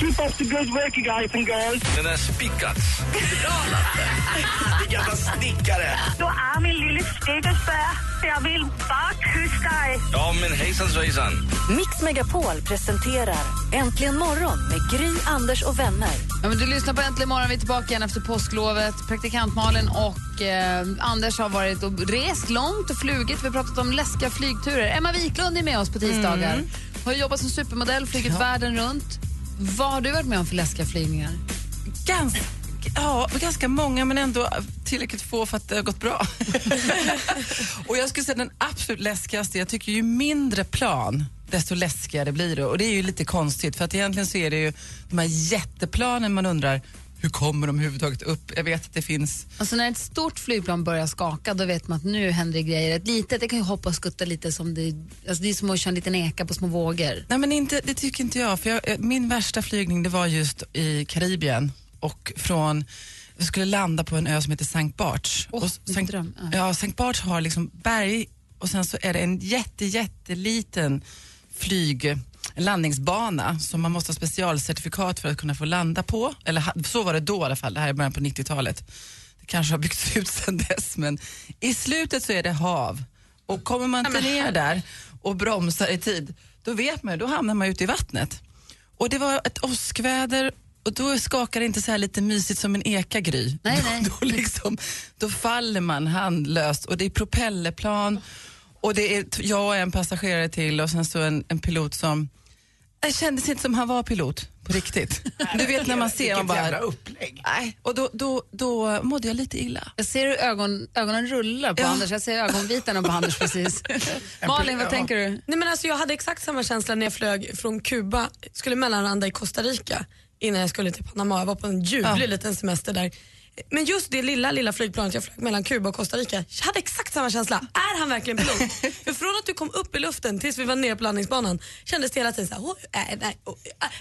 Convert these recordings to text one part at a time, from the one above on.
Keep up the good work guys and girls. Den är spikats. Vilken jävla snickare! Du är min lille snickersbär. Jag vill bara kyssa dig. Ja, men hejsan svejsan. Mix Megapol presenterar Äntligen morgon med Gry, Anders och vänner. Ja, men du lyssnar på Äntligen morgon, vi är tillbaka igen efter påsklovet. Praktikant Malin och eh, Anders har varit och rest långt och flugit. Vi har pratat om läskiga flygturer. Emma Wiklund är med oss på tisdagar. Har jobbat som supermodell, flugit världen runt. Vad har du varit med om för läskiga flygningar? Ganska, ja, ganska många, men ändå tillräckligt få för att det har gått bra. och jag skulle säga den absolut läskigaste, jag tycker ju mindre plan, desto läskigare blir det. Och det är ju lite konstigt, för att egentligen så är det ju de här jätteplanen man undrar, hur kommer de överhuvudtaget upp? Jag vet att det finns... Alltså när ett stort flygplan börjar skaka då vet man att nu händer det grejer. Ett litet det kan ju hoppa och skutta lite som det, alltså det är som att köra en liten eka på små vågor. Nej men inte, det tycker inte jag. För jag, eh, min värsta flygning det var just i Karibien och från jag skulle landa på en ö som heter Sankt Barts. Åh, och Sankt, dröm, ja. ja, Sankt Barts har liksom berg och sen så är det en jätte, jätteliten flyg, en landningsbana som man måste ha specialcertifikat för att kunna få landa på. Eller så var det då i alla fall, det här är början på 90-talet. Det kanske har byggts ut sedan dess men i slutet så är det hav. Och kommer man inte ner där och bromsar i tid, då vet man då hamnar man ute i vattnet. Och det var ett åskväder och då skakar det inte så här lite mysigt som en eka gry. Nej, nej. Då, då, liksom, då faller man handlöst och det är propellerplan och det är jag och en passagerare till och sen så en, en pilot som, det kändes inte som han var pilot på riktigt. Du vet när man ser, man Vilket jävla bara, upplägg. nej, och då, då, då mådde jag lite illa. Jag ser hur ögon, ögonen rullar på Ja. Anders. Jag ser ögonvitorna på Anders precis. Malin, vad Ja. tänker du? Nej, men alltså, jag hade exakt samma känsla när jag flög från Kuba, skulle mellanlanda i Costa Rica innan jag skulle till Panama. Jag var på en ljuvlig Ja. liten semester där. Men just det lilla, lilla flygplanet jag flög mellan Kuba och Costa Rica, jag hade exakt samma känsla. Är han verkligen pilot? För från att du kom upp i luften tills vi var nere på landningsbanan kändes det hela tiden såhär, oj, nej, nej, oj,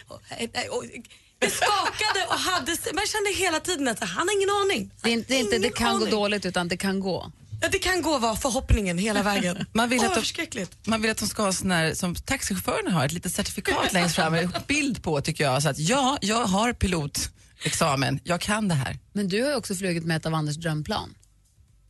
oj, nej, nej, oj. Det skakade och hade, jag kände hela tiden att han har ingen aning. Det, är inte, det, är inte, det kan gå aning. dåligt utan det kan gå. Ja, det kan gå var förhoppningen hela vägen. Man vill Åh, att de-. Man vill att de ska ha sån här, som taxichaufförerna har, ett litet certifikat längst fram med bild på tycker jag. Så att ja, jag har pilotexamen, jag kan det här. Men du har ju också flugit med ett av Anders drömplan.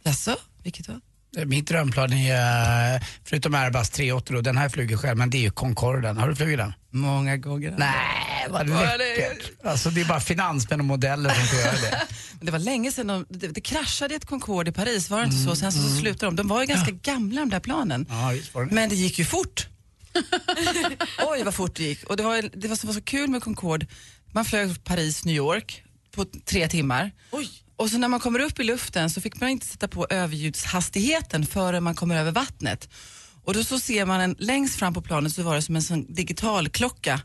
Jaså, vilket då? Mitt drömplan är, eh, förutom Airbus 380 då, den här flyger själv, men det är ju Concorden. Har du flugit den? Många gånger. Nej, vad läckert. Alltså det är bara finansmän och modeller som får göra det. Det var länge sedan de, det, det kraschade ett Concorde i Paris, var det inte så? Sen så, så slutade de. De var ju ganska gamla de där planen. Ja, visst var det. Men det gick ju fort. Oj vad fort det gick. Och det var, det var som var så kul med Concorde, man flög Paris, New York på tre timmar. Och så när man kommer upp i luften så fick man inte sätta på överljudshastigheten förrän man kommer över vattnet. Och då så ser man en, längst fram på planet så var det som en sån digital klocka.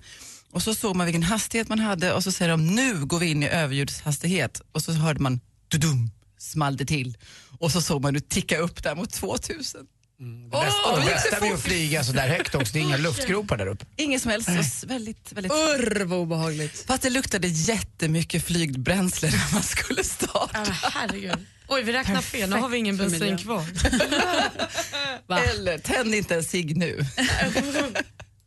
Och så såg man vilken hastighet man hade och så säger de nu går vi in i överljudshastighet. Och så hörde man dudum, small det till. Och så såg man det ticka upp där mot 2000. Det bästa, det bästa med att flyga så där högt också, det är inga luftgropar där uppe. Ingen som helst, så väldigt, väldigt Urr vad obehagligt. Fast det luktade jättemycket flygbränsle när man skulle starta. Men herregud. Oj, vi räknar fel. Nu har vi ingen bensin kvar. Va? Eller tänd inte en cigg nu.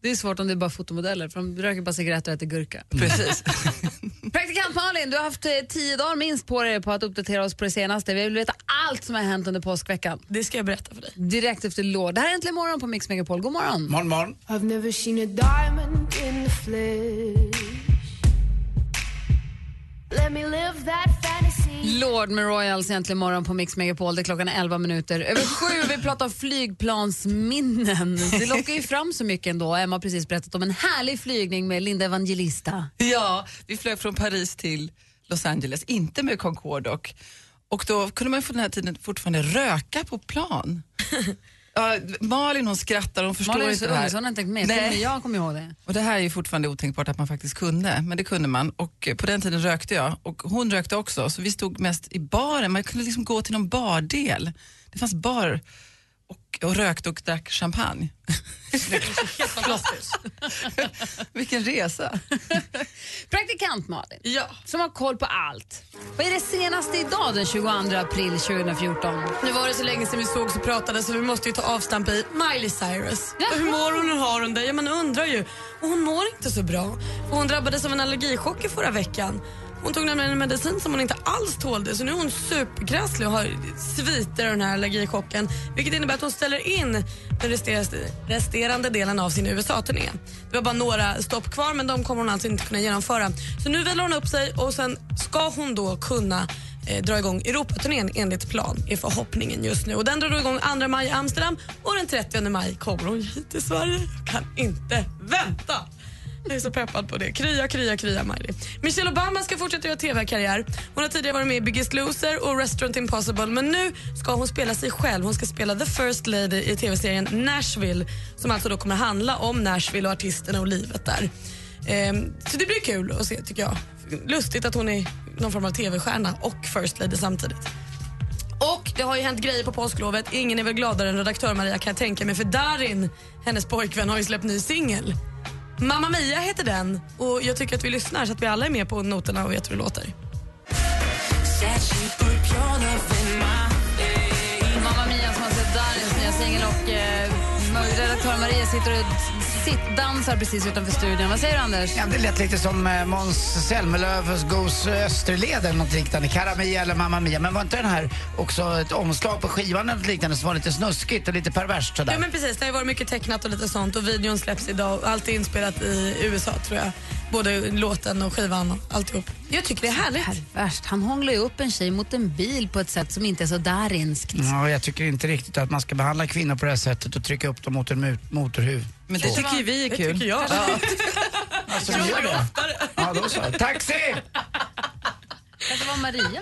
Det är svårt om det är bara fotomodeller för de röker bara cigaretter och äter gurka. Precis. Praktikant Malin, du har haft eh, tio dagar minst på dig på att uppdatera oss på det senaste. Vi vill veta allt som har hänt under påskveckan. Det ska jag berätta för dig. Direkt efter låt. Det här är Äntligen morgon på Mix Megapol. God morgon. Morgon, morgon. Lord med Royals Äntligen morgon på Mix Megapol. Det är klockan är 11 minuter över sju. Vi pratar flygplansminnen. Det lockar ju fram så mycket ändå. Emma har precis berättat om en härlig flygning med Linda Evangelista. Ja, vi flög från Paris till Los Angeles, inte med Concorde dock. Och då kunde man för den här tiden fortfarande röka på plan. Ja, Malin hon skrattar, hon förstår Malin inte det här. hon har inte tänkt med. Nej. Nej. Jag kommer ihåg det. Och det här är ju fortfarande otänkbart att man faktiskt kunde, men det kunde man. Och eh, på den tiden rökte jag och hon rökte också, så vi stod mest i baren. Man kunde liksom gå till någon bardel. Det fanns bar och, och rökte och drack champagne. Vilken resa. Praktikant Malin, Ja. som har koll på allt. Vad är det senaste idag den 22 april 2014? Nu var det så länge sedan vi såg så pratade så vi måste ju ta avstamp i Miley Cyrus. Jaha. Och hur mår hon? Hur har hon det? Ja, man undrar ju. Och hon mår inte så bra. För hon drabbades av en allergichock i förra veckan. Hon tog nämligen en medicin som hon inte alls tålde så nu är hon superkrasslig och har sviter av den här allergichocken. Vilket innebär att hon ställer in den resterande, delen av sin USA-turné. Det var bara några stopp kvar men de kommer hon alltså inte kunna genomföra. Så nu vilar hon upp sig och sen ska hon då kunna eh, dra igång Europaturnén enligt plan är förhoppningen just nu. Och den drar då igång 2 maj i Amsterdam och den 30 maj kommer hon hit till Sverige. Jag kan inte vänta! Jag är så peppad på det. Krya, krya, krya Miley. Michelle Obama ska fortsätta göra TV-karriär. Hon har tidigare varit med i Biggest Loser och Restaurant Impossible men nu ska hon spela sig själv. Hon ska spela The First Lady i TV-serien Nashville som alltså då kommer handla om Nashville och artisterna och livet där. Ehm, så det blir kul att se tycker jag. Lustigt att hon är någon form av TV-stjärna och First Lady samtidigt. Och det har ju hänt grejer på påsklovet. Ingen är väl gladare än redaktör Maria kan jag tänka mig för Darin, hennes pojkvän, har ju släppt ny singel. Mamma Mia heter den och jag tycker att vi lyssnar så att vi alla är med på noterna och vet hur det låter. Mamma Mia som har sett Darins nya singel och eh, redaktör Maria sitter och sittdansar precis utanför studion. Vad säger du Anders? Ja, det lät lite som eh, Måns Zelmerlöws Goes Österled eller något liknande. Karamia eller Mamma Mia. Men var inte den här också ett omslag på skivan eller något liknande som var lite snuskigt och lite perverst sådär? Ja men precis, det har ju varit mycket tecknat och lite sånt och videon släpps idag och allt är inspelat i USA tror jag. Både låten och skivan och alltihop. Jag tycker det är härligt. Perverst. Han hånglar ju upp en tjej mot en bil på ett sätt som inte är så Darinskt. Ja, jag tycker inte riktigt att man ska behandla kvinnor på det här sättet och trycka upp dem mot en mut- motorhuv. Men det Så. tycker ju vi är Det kul. tycker jag. Alltså, ni gör det? Ja, då så. Taxi! Kanske var Maria.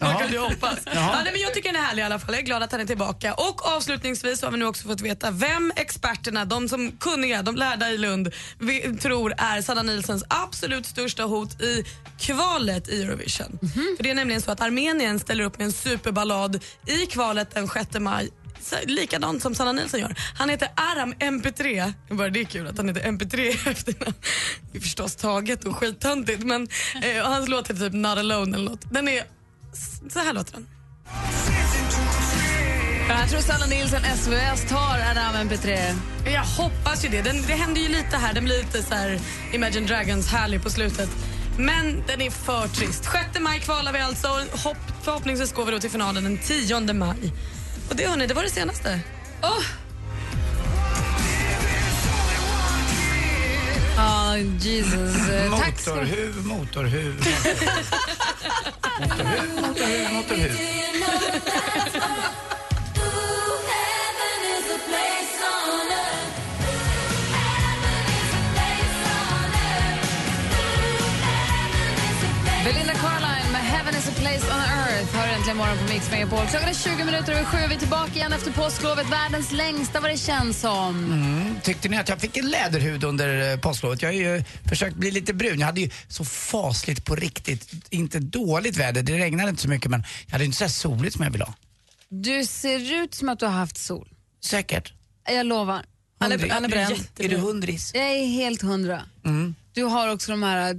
Man kan ju hoppas. Ja, nej, men jag tycker den är härlig i alla fall. Jag är glad att han är tillbaka. Och avslutningsvis har vi nu också fått veta vem experterna, de som kunniga, de lärda i Lund, vi, tror är Sanna Nilsens absolut största hot i kvalet i Eurovision. För Det är nämligen så att Armenien ställer upp med en superballad i kvalet den 6 maj Likadant som Sanna Nilsson gör. Han heter Aram MP3. Bara det är kul att han heter MP3 i efternamn. Det är förstås taget och skittöntigt men eh, och hans låt heter typ Not alone eller något. Den är så här låter den. Jag tror Sanna Nilsson SVS tar Aram MP3. Jag hoppas ju det. Den, det händer ju lite här. Den blir lite så här Imagine Dragons härlig på slutet. Men den är för trist. 6 maj kvalar vi alltså. Hopp, förhoppningsvis går vi då till finalen den 10 maj. Och det hörni, det var det senaste. Oh. Ja, Jesus. Eh, Tack ska Motorhuv, motorhuv. motorhuv, motorhuv, motorhuv. Äntligen morgon på Mix Megapol. Klockan är 20 minuter över sju. Vi är tillbaka igen efter påsklovet. Världens längsta vad det känns som. Mm. Tyckte ni att jag fick en läderhud under eh, påsklovet? Jag har ju försökt bli lite brun. Jag hade ju så fasligt på riktigt, inte dåligt väder. Det regnade inte så mycket men jag hade inte så soligt som jag ville ha. Du ser ut som att du har haft sol. Säkert. Jag lovar. Han är, han är bränd. Är du hundris? Jag är helt hundra. Mm. Du har också de här eh,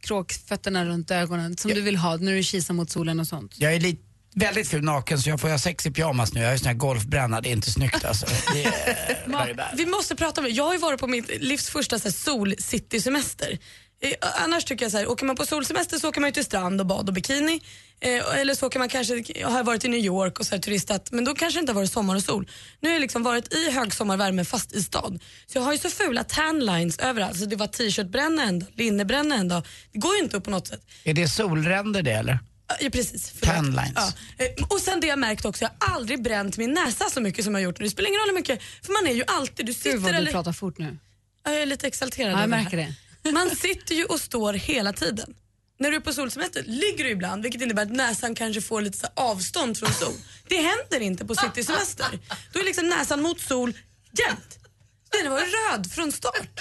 kråkfötterna runt ögonen som du vill ha när du kisar mot solen och sånt. Jag är lite väldigt ful naken så jag får ha sex i pyjamas nu. Jag har ju sån här golfbränna, det är inte snyggt alltså. Är bad. Vi måste prata om det. Jag har ju varit på mitt livs första sol-city-semester. Eh, Annars tycker jag så här, åker man på solsemester så åker man ju till strand och bad och bikini. Eh, eller så åker man kanske, jag har varit i New York och så här, turistat men då kanske det inte har varit sommar och sol. Nu har jag liksom varit i högsommarvärme fast i stad. Så jag har ju så fula tanlines överallt. Så det var t-shirtbränna en dag, linnebränna en dag. Det går ju inte upp på något sätt. Är det solränder det eller? Ja, precis. Tanlines. Ja. Eh, Och sen det jag märkt också, jag har aldrig bränt min näsa så mycket som jag har gjort nu. Det spelar ingen roll hur mycket, för man är ju alltid, du Gud sitter vad du eller... pratar fort nu. Ja, jag är lite exalterad Ja, jag märker här. det. Man sitter ju och står hela tiden. när du är på solsemester ligger du ibland vilket innebär att näsan kanske får lite så här avstånd från sol. Det händer inte på citysemester. Då är liksom näsan mot sol jämt. Den var röd från start.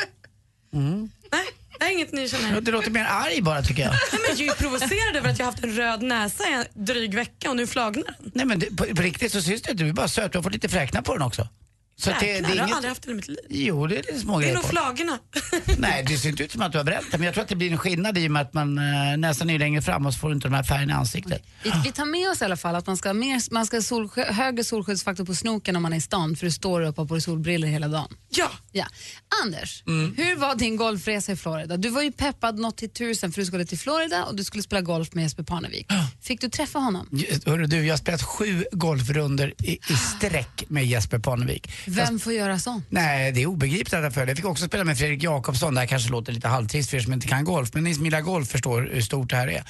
Nej, det är inget ni känner. Du låter mer arg bara tycker jag. Nej, men jag är ju provocerad över att jag har haft en röd näsa i en dryg vecka och nu flagnar den. Nej men det, på, på riktigt så syns det inte, du är bara söt. Du har fått lite fräknar på den också. Så det, det är jag har inget... aldrig haft den i mitt liv. Jo, det är lite små Det är grejer nog på. flagorna. Nej, det ser inte ut som att du har bränt det. Men jag tror att det blir en skillnad i och med att man, eh, näsan är längre fram och så får du inte de här färgerna i ansiktet. Vi, vi tar med oss i alla fall att man ska ha mer, man ska ha sol, högre solskyddsfaktor på snoken om man är i stan för du står upp och har på dig solbrillor hela dagen. Ja. ja. Anders, Mm. hur var din golfresa i Florida? Du var ju peppad något till tusen för du skulle till Florida och du skulle spela golf med Jesper Parnevik. Fick du träffa honom? Hörru du, jag har spelat sju golfrunder i, i sträck med Jesper Parnevik. Vem får göra sånt? Nej, det är obegripligt att jag följer. Jag fick också spela med Fredrik Jakobsson. Det här kanske låter lite halvtrist för er som inte kan golf. Men ni som gillar golf förstår hur stort det här är.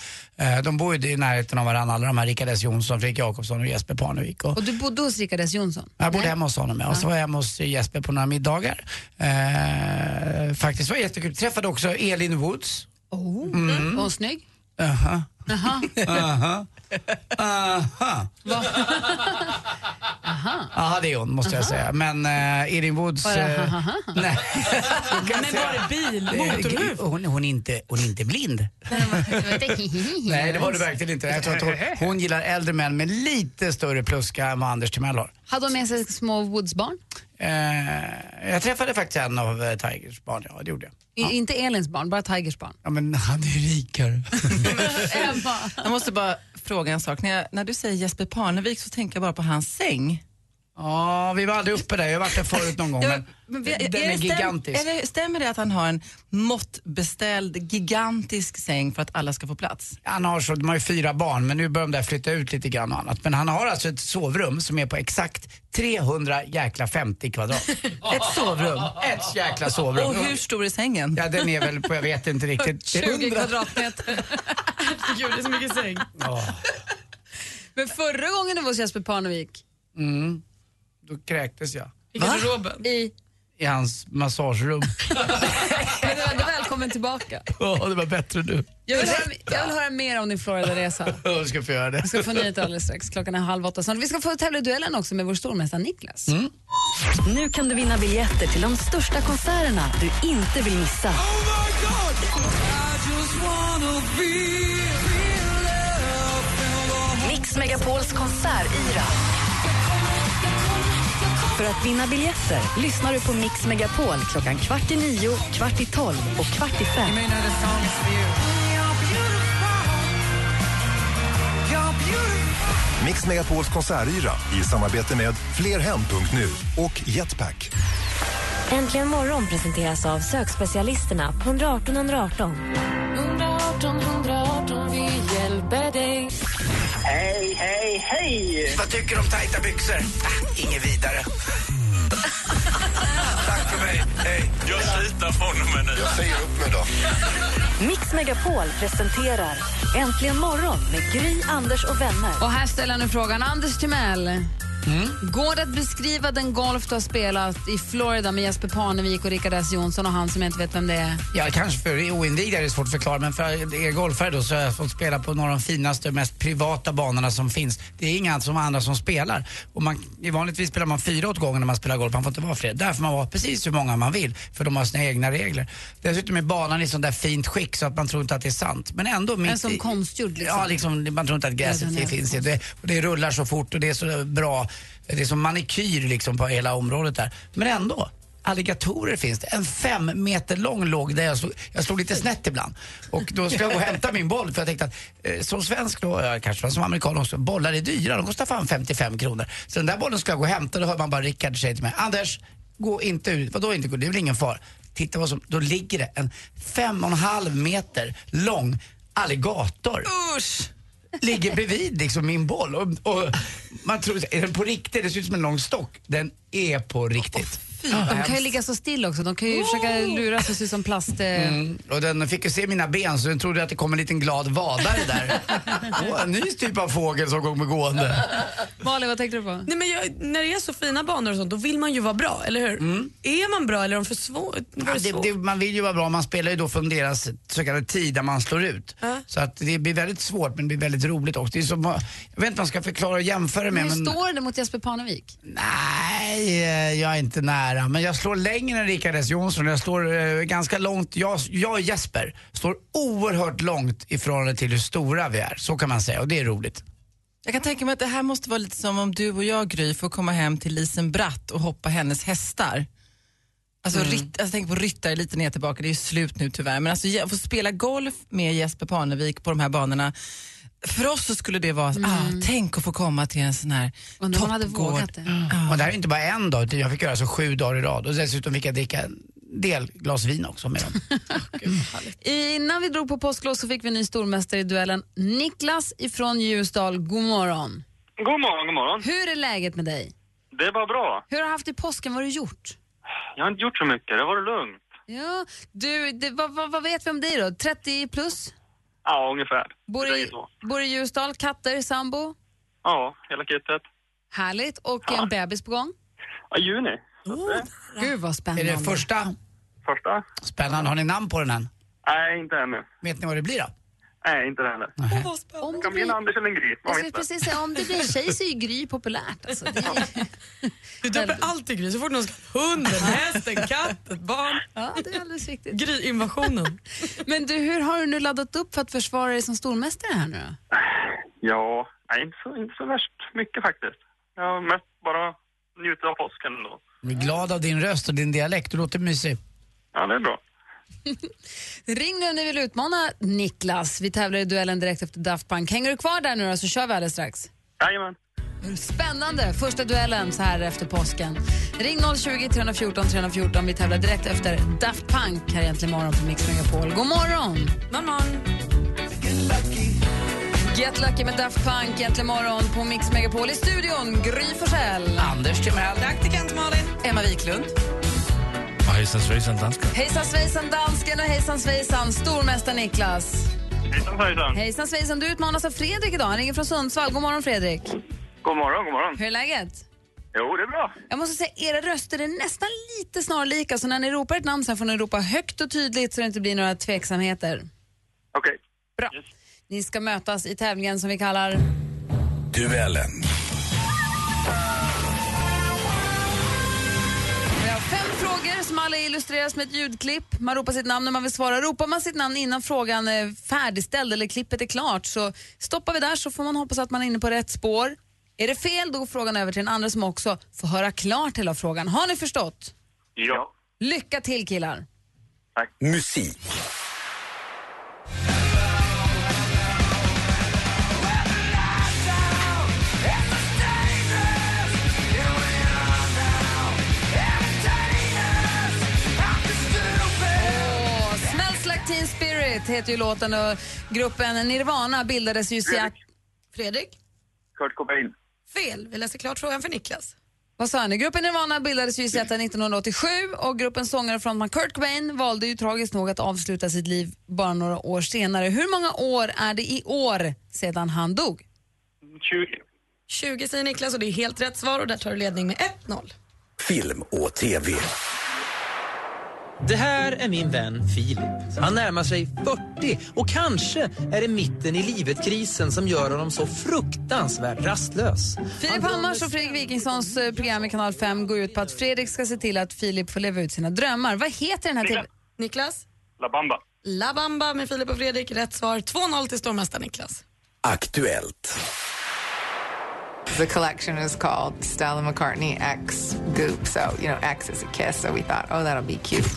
Eh, De bor ju i närheten av varandra, alla de här Rickard S Jonsson, Fredrik Jakobsson och Jesper Parnevik. Och Och du bodde hos Rickard S Jonsson? jag bodde Nej. hemma hos honom ja. och så var jag hemma hos Jesper på några middagar. Eh, faktiskt var det jättekul. Träffade också Elin Woods. Oh. Mm. Var hon snygg? Aha. Jaha. Aha. Aha. Va? Ja, det är hon måste jag säga. Men uh, Elin Woods... Var det eh, hahaha? nej. Men var det bil? Motorhuv? Hon, hon, är inte, hon är inte blind. Nej, det var det verkligen inte. Jag tror att hon, hon gillar äldre män med lite större pluska än vad Anders Timell har. Hade hon med sig små Woods-barn? Eh, jag träffade faktiskt en av eh, Tigers barn, ja det gjorde jag. I- Inte Elins barn, bara Tigers barn. Ja, men han är rikare. Jag måste bara fråga en sak. När, jag, när du säger Jesper Parnevik så tänker jag bara på hans säng. Ja, vi var aldrig uppe där. Jag har varit där förut någon gång. Men, Men den är är det stäm- gigantisk. Är det, stämmer det att han har en måttbeställd gigantisk säng för att alla ska få plats? Han har så, de har ju fyra barn men nu börjar de där flytta ut lite grann och annat. Men han har alltså ett sovrum som är på exakt 300 jäkla 50 kvadrat. Ett sovrum? Ett jäkla sovrum. Och hur stor är sängen? Ja den är väl på, jag vet inte riktigt. 20 kvadratmeter. Gud, det är så mycket säng. Ja. Men förra gången du var hos Jesper Parnevik, Mm. Då kräktes jag. I garderoben. i... I hans massagerum. Men du är ändå välkommen tillbaka. Ja, det var bättre nu. Jag vill, höra, jag vill höra mer om din Florida-resa. Jag ska få göra det. Vi ska få nyheter alldeles strax. Klockan är halv åtta. Vi ska få tävla i duellen också med vår stormästare Niklas. Nu kan du vinna biljetter till de största konserterna du inte vill missa. Mix Megapols konsertyra. För att vinna biljetter lyssnar du på Mix Megapol klockan kvart i nio, kvart i tolv och kvart i fem. Mix Megapols konsertyra i samarbete med Flerhem.nu och Jetpack. Äntligen morgon presenteras av sökspecialisterna på 118 118. 118 hej! Vad tycker du om tajta byxor? Ah, inget vidare. Tack för mig. Hej. Jag från och med nu. Jag säger upp mig då. Mix Megapol presenterar Äntligen morgon med Gry, Anders och vänner. Och här ställer jag nu frågan, Anders Timell. Går det att beskriva den golf du har spelat i Florida med Jesper Parnevik och Rickard S Jonsson och han som jag inte vet vem det är? Ja, kanske för oinvigda är det svårt att förklara, men för er golfare då så har jag fått spela på några av de finaste och mest privata banorna som finns. Det är inga som andra som spelar. Och man, vanligtvis spelar man fyra åt gången när man spelar golf, man får inte vara fler. Där får man vara precis hur många man vill, för de har sina egna regler. Dessutom är banan i sånt där fint skick så att man tror inte att det är sant. Men ändå mitt En som konstgjord liksom. Ja, liksom, man tror inte att Ja, gräset det finns. Det, och det rullar så fort och det är så bra. Det är som manikyr liksom på hela området där. Men ändå. Alligatorer finns det. En fem meter lång låg där jag slog, jag slog lite snett ibland. Och då ska jag gå och hämta min boll för jag tänkte att eh, som svensk då, jag kanske som amerikan också, bollar är dyra. De kostar fan 55 kronor. Så den där bollen ska jag gå och hämta. Då hör man bara Rickard säga till mig, Anders, gå inte ut. Vadå inte gå? Det är väl ingen fara. Titta vad som, då ligger det en fem och en halv meter lång alligator. Usch! ligger bredvid liksom min boll och, och man tror, är den på riktigt? Det ser ut som en lång stock. Den är på riktigt. De kan ju ligga så still också. De kan ju försöka luras och se som plast. eh. Mm. Och den fick ju se mina ben så den trodde att det kom en liten glad vadare där. Åh, en ny typ av fågel som kommer gående. Malin, vad tänkte du på? Nej, men jag, när det är så fina banor och sånt, då vill man ju vara bra, eller hur? Är man bra eller är de för svåra? Ja, man vill ju vara bra, man spelar ju då från deras så kallade tid där man slår ut. Så att det blir väldigt svårt men det blir väldigt roligt också. Det är som, jag vet inte vad man ska förklara och jämföra med. Hur Men, står det mot Jesper Parnevik? nej, eh, jag är inte nära. Men jag slår längre än Rickard S Jonsson. Jag står eh, ganska långt, jag, jag och Jesper står oerhört långt i förhållande till hur stora vi är. Så kan man säga och det är roligt. Jag kan tänka mig att det här måste vara lite som om du och jag, Gry, får komma hem till Lisen Bratt och hoppa hennes hästar. Alltså, Mm. ritt, alltså tänk på ryttare lite ner tillbaka, det är ju slut nu tyvärr. Men alltså får spela golf med Jesper Parnevik på de här banorna. För oss så skulle det vara, ah, tänk att få komma till en sån här man hade toppgård. vågat det. Och det här är inte bara en dag, utan jag fick göra så sju dagar i rad. Och dessutom fick jag dricka en del glas vin också med dem. Innan vi drog på påsklov så fick vi en ny stormästare i duellen. Niklas ifrån Ljusdal, god morgon. God morgon, god morgon. Hur är läget med dig? Det var bra. Hur har du haft i påsken? Vad har du gjort? Jag har inte gjort så mycket, det var lugnt. Ja, du, det, vad, vad, vad vet vi om dig då? 30 plus? Ja, ungefär. Bor i, bor i Ljusdal, katter, sambo? Ja, hela kittet. Härligt. Och en bebis på gång? Ja, juni. Gud vad spännande. Är det första? Första? Spännande. Har ni namn på den än? Nej, inte ännu. Vet ni vad det blir då? Nej, inte det heller. Om Det kan bli en Anders eller en Gry, jag skulle precis säga, om det blir en tjej så är ju Gry populärt. Alltså, det är, Du döper alltid Gry så fort någon ska hunden, hästen, katten, barn. ja, det är alldeles riktigt. Gry-invasionen. Men du, hur har du nu laddat upp för att försvara dig som stormästare här nu då? Ja, nej, inte, så, inte så värst mycket faktiskt. Jag har mest bara njutit av påsken ändå. Jag är glad av din röst och din dialekt. Du låter mysig. Ja, det är bra. Ring nu om ni vill utmana Niklas. Vi tävlar i duellen direkt efter Daft Punk. Hänger du kvar där nu då så kör vi alldeles strax. Jajamän. Spännande! Första duellen så här efter påsken. Ring 020 314 314. Vi tävlar direkt efter Daft Punk här egentligen morgon på Mix Megapol. God morgon! God morgon. Get Lucky med Daft Punk egentligen morgon på Mix Megapol. I studion Gry Forssell. Anders Timell. Praktikant Malin. Emma Wiklund. Hejsan svejsan danska. Hejsan svejsan dansken och hejsan svejsan stormästare Niklas. Hejsan svejsan. Hejsan svejsan, du utmanas av Fredrik idag. Han ringer från Sundsvall. God morgon Fredrik. God morgon, god morgon. Hur är läget? Jo, det är bra. Jag måste säga, era röster är nästan lite snarlika, så när ni ropar ett namn sen får ni ropa högt och tydligt så det inte blir några tveksamheter. Okej. Bra. Ni ska mötas i tävlingen som vi kallar... Duellen. Frågor som alla illustreras med ett ljudklipp. Man ropar sitt namn när man vill svara. Ropar man sitt namn innan frågan är färdigställd eller klippet är klart så stoppar vi där så får man hoppas att man är inne på rätt spår. Är det fel då går frågan över till den andra som också får höra klart hela frågan. Har ni förstått? Ja. Lycka till killar! Musik. Heter ju låten och gruppen Nirvana bildades ju i Seattle. Fredrik? Kurt Cobain. Fel. Vi läser klart frågan för Niklas. Vad sa ni? Gruppen Nirvana bildades ju i Seattle 1987 och gruppens sångare och frontman Kurt Cobain valde ju tragiskt nog att avsluta sitt liv bara några år senare. Hur många år är det i år sedan han dog? 20. 20 säger Niklas och det är helt rätt svar och där tar du ledning med 1-0. Film och TV. Det här är min vän Filip. Han närmar sig 40 och kanske är det mitten i livet-krisen som gör honom så fruktansvärt rastlös. Filip Hammars och Fredrik Wikingssons eh, program i Kanal 5 går ut på att Fredrik ska se till att Filip får leva ut sina drömmar. Vad heter den här Niklas. TV? Niklas? La Bamba. La Bamba med Filip och Fredrik. Rätt svar. 2-0 till stormästaren Niklas. Aktuellt. The collection is called Stella McCartney X Goop. So, you know, X is a kiss. So we thought, oh, that'll be cute.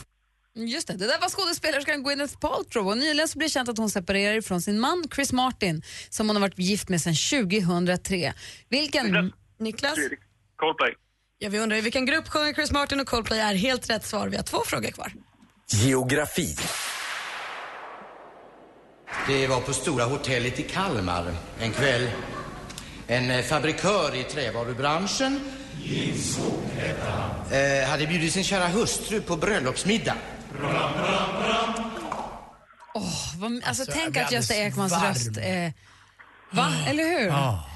Just det, det där var skådespelerskan Gwyneth Paltrow och nyligen så blev det känt att hon separerar ifrån sin man Chris Martin som hon har varit gift med sedan 2003. Vilken... Niklas? Coldplay. Ja, vi undrar i vilken grupp sjunger Chris Martin och Coldplay är helt rätt svar. Vi har två frågor kvar. Geografi. Det var på Stora hotellet i Kalmar en kväll. En eh, fabrikör i trävarubranschen Eh, hade bjudit sin kära hustru på bröllopsmiddag. Åh, vad, alltså, Alltså, tänk att Gösta Ekmans varm. röst är... Va? Eller hur? Ja.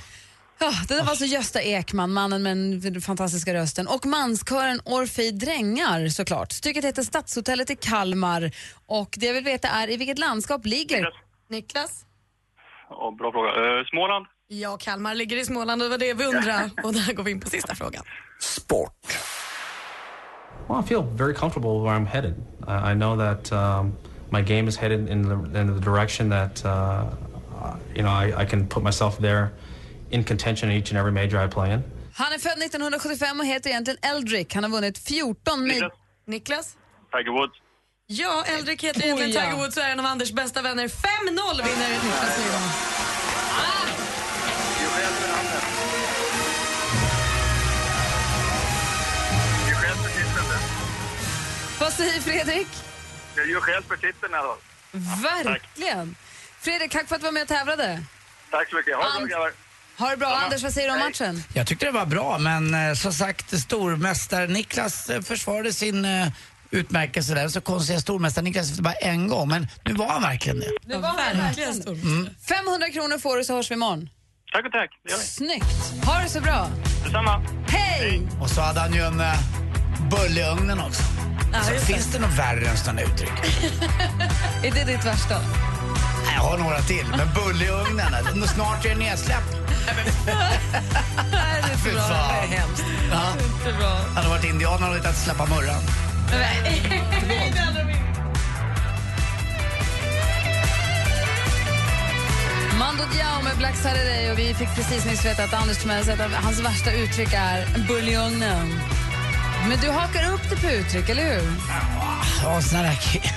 Ja, det där var alltså Gösta Ekman, mannen med den fantastiska rösten. Och manskören Orfej Drängar såklart. Stycket heter Stadshotellet i Kalmar. Och det jag vill veta är i vilket landskap ligger... Niklas? Ja, bra fråga. Eh, Småland? Ja, Kalmar ligger i Småland och det var det vi undrade. Och där går vi in på sista frågan. Well, I feel very comfortable where I'm headed. I, I know that um, my game is headed in the, in the direction that uh, you know I, I can put myself there in contention in each and every major I play in. Han är född 1975 och heter egentligen Eldrick. Han har vunnit 14 mil... Niklas. Niklas? Tiger Woods? Ja, Eldrick heter egentligen ja. Tiger Woods och är en av Anders bästa vänner. 5-0 vinner Niklas Nyman. Säger Fredrik? Jag gör själv för titeln alla fall. Verkligen. Fredrik, tack för att du var med och tävlade. Tack så mycket. Ha det bra grabbar. Ha det bra. Anders, vad säger du om matchen? Jag tyckte det var bra, men eh, som sagt, stormästare Niklas eh, försvarade sin eh, utmärkelse där. Så konstiga stormästare Niklas efter bara en gång, men nu var han verkligen det. Det var verkligen stort. Mm. 500 kronor får du så hörs vi imorgon. Tack och tack. Det gör vi. Snyggt. Ha det så bra. Detsamma. Hej! Och så hade han ju en uh, bulle i ugnen också. Så finns det något värre än sådana uttryck? Är det ditt värsta? Nej, Jag har några till, men bulle i ugnen, snart är det nedsläpp. Nej, det är inte bra. Det är hemskt. Ja. Inte bra. Han har varit indianer och hittat släppa murran. Mando Diao med Black Saturday och vi fick precis nyss veta att Anders Timell att hans värsta uttryck är buljongnen. Men du hakar upp det på uttryck, eller hur? Ja, såna där ki-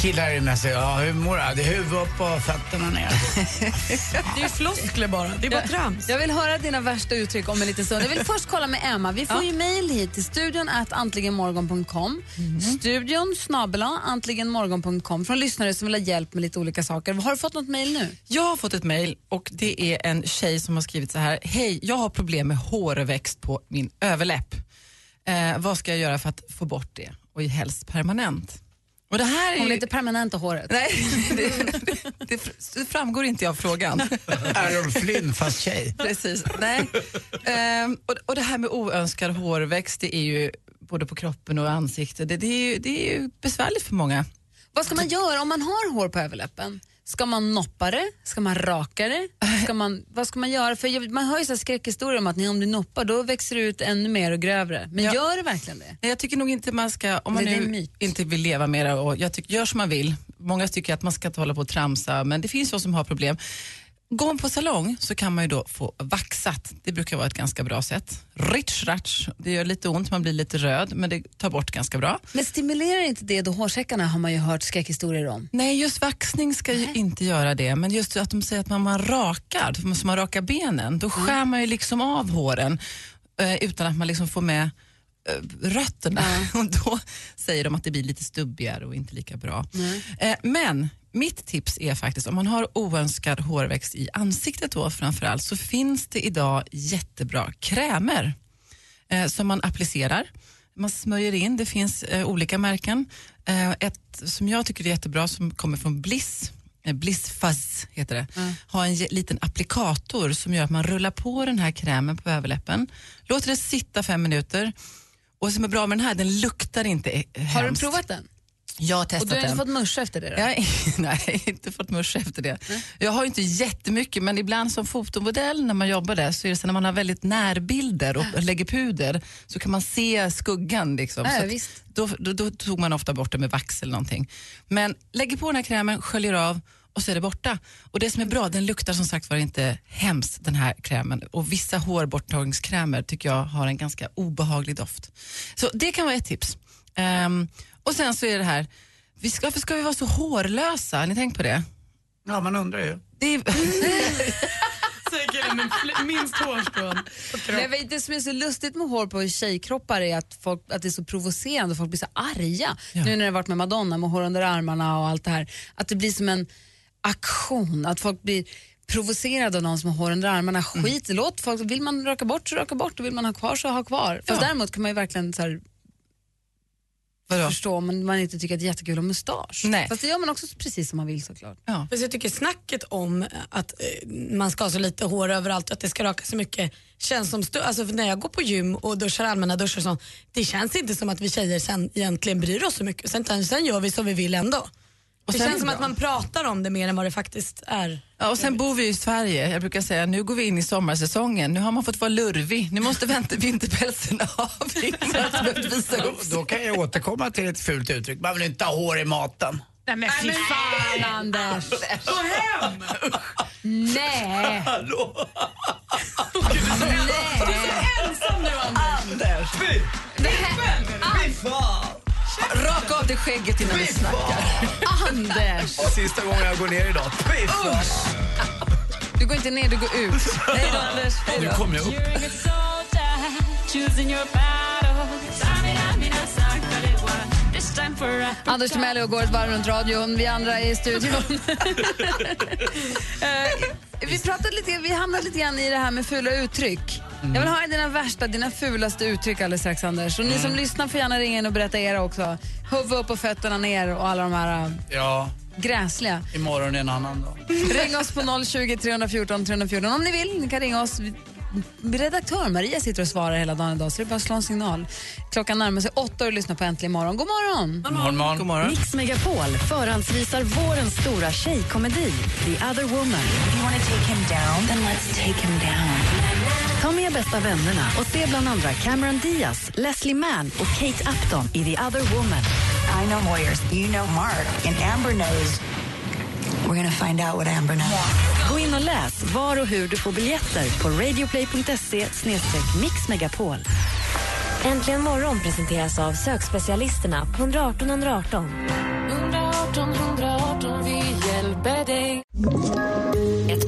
killar är ju mest ja, hur mår du? Det är huvud upp och fötterna ner. Det är ju floskler bara. Det är bara Jag- trams. Jag vill höra dina värsta uttryck om en liten stund. Jag vill först kolla med Emma. Vi får ju mejl hit till studion at antligenmorgon.com. Studion snabela antligenmorgon.com från lyssnare som vill ha hjälp med lite olika saker. Har du fått något mejl nu? Jag har fått ett mejl och det är en tjej som har skrivit så här. Hej, jag har problem med hårväxt på min överläpp. Eh, vad ska jag göra för att få bort det och helst permanent? Och det här är Hon ju... vill inte permanenta håret. Nej, det, det, det framgår inte av frågan. Errol Flynn fast tjej. Precis. Nej. Ehm, och, och det här med oönskad hårväxt, det är ju både på kroppen och ansiktet, det, det, är, ju, det är ju besvärligt för många. Vad ska man göra om man har hår på överläppen? Ska man noppa det? Ska man raka det? Ska man, vad ska man göra? För man hör ju så skräckhistorier om att om du noppar då växer det ut ännu mer och grövre. Men Ja. gör det verkligen det? Nej, jag tycker nog inte man ska, om man Det nu inte vill leva mera, och jag tycker, gör som man vill. Många tycker att man ska inte hålla på och tramsa, men det finns de som har problem. Går man på salong så kan man ju då få vaxat. Det brukar vara ett ganska bra sätt. Ritch ratch, det gör lite ont, man blir lite röd, men det tar bort ganska bra. Men stimulerar inte det då hårsäckarna har man ju hört skräckhistorier om. Nej, just vaxning ska ju inte göra det, men just att de säger att man, man rakar, som man rakar benen, då skär man ju liksom av håren eh, utan att man liksom får med eh, rötterna. Och då säger de att det blir lite stubbigare och inte lika bra. Eh, men mitt tips är faktiskt, om man har oönskad hårväxt i ansiktet då framförallt, så finns det idag jättebra krämer eh, som man applicerar. Man smörjer in, det finns eh, olika märken. Eh, ett som jag tycker är jättebra som kommer från Bliss, eh, Bliss Fuzz heter det, har en liten applikator som gör att man rullar på den här krämen på överläppen, låter det sitta fem minuter och som är bra med den här, den luktar inte eh, Har du hemskt. provat den? Jag har Och testat du har inte den. fått muscha efter det då? Jag nej, inte fått musch efter det. Jag har inte jättemycket, men ibland som fotomodell när man jobbar där så är det så när man har väldigt närbilder och lägger puder så kan man se skuggan. Liksom. Ja, så då, då, då tog man ofta bort det med vax eller någonting. Men lägger på den här krämen, sköljer av och så är det borta. Och det som är bra, den luktar som sagt var inte hemskt den här krämen. Och vissa hårborttagningskrämer tycker jag har en ganska obehaglig doft. Så det kan vara ett tips. Ehm, och sen så är det här, vi ska, varför ska vi vara så hårlösa? Har ni tänkt på det? Ja, man undrar ju. Det är, Säger killen med minst hårstrån. Nej, men det som är så lustigt med hår på tjejkroppar är att, folk, att det är så provocerande och folk blir så arga. Ja. Nu när det har varit med Madonna med hår under armarna och allt det här. Att det blir som en aktion, att folk blir provocerad av någon som har hår under armarna. Skit, låt folk, vill man raka bort så raka bort och vill man ha kvar så ha kvar. Fast Ja. däremot kan man ju verkligen så här, förstå om man, man inte tycker att det är jättekul att mustasch. Nej. Fast det gör man också precis som man vill såklart. Fast jag tycker snacket om att eh, man ska ha så lite hår överallt och att det ska raka så mycket känns som alltså för när jag går på gym och duschar allmänna duschar och sånt, det känns inte som att vi tjejer sen egentligen bryr oss så mycket. Sen, sen gör vi som vi vill ändå. Och det känns som att man pratar om det mer än vad det faktiskt är. Ja, och sen bor vi i Sverige. Jag brukar säga nu går vi in i sommarsäsongen. Nu har man fått vara lurvig. Nu måste vänta vinterpälsen av. Sig. Då kan jag återkomma till ett fult uttryck. Man vill inte ha hår i maten. Nej men fy fan Anders! Gå hem! Nej! Hallå? ensam nu Anders! Fy fan! Raka av dig skägget innan vi snackar. Anders! Sista gången jag går ner idag. Usch! Du går inte ner, du går ut. Hej då Anders. Hej Nu kommer jag upp. Anders Timell och går ett varv runt radion. Vi andra är i studion. Eh, vi, pratade lite, vi hamnade lite grann i det här med fula uttryck. Jag vill höra dina värsta, dina fulaste uttryck alldeles strax, Anders. Och ni som lyssnar får gärna ringa in och berätta era också. Huvud upp och fötterna ner och alla de här äh, Ja, gräsliga. imorgon är en annan dag. Ring oss på 020 314 314 om ni vill. Ni kan ringa oss. Redaktör Maria sitter och svarar hela dagen idag så det är bara att slå en signal. Klockan närmar sig åtta och lyssnar på Äntligen morgon. God morgon! God morgon. Mix Megapol förhandsvisar vårens stora tjejkomedi The other woman. Ta med bästa vännerna och se bland andra Cameron Diaz, Leslie Mann och Kate Upton i The other woman. I know Moyers, you know Mark, and Amber knows. We're gonna find out what Amber knows. Gå in och läs var och hur du får biljetter på radioplay.se mixmegapol. Äntligen morgon presenteras av sökspecialisterna på 118 118. 118 118, vi hjälper dig. Ett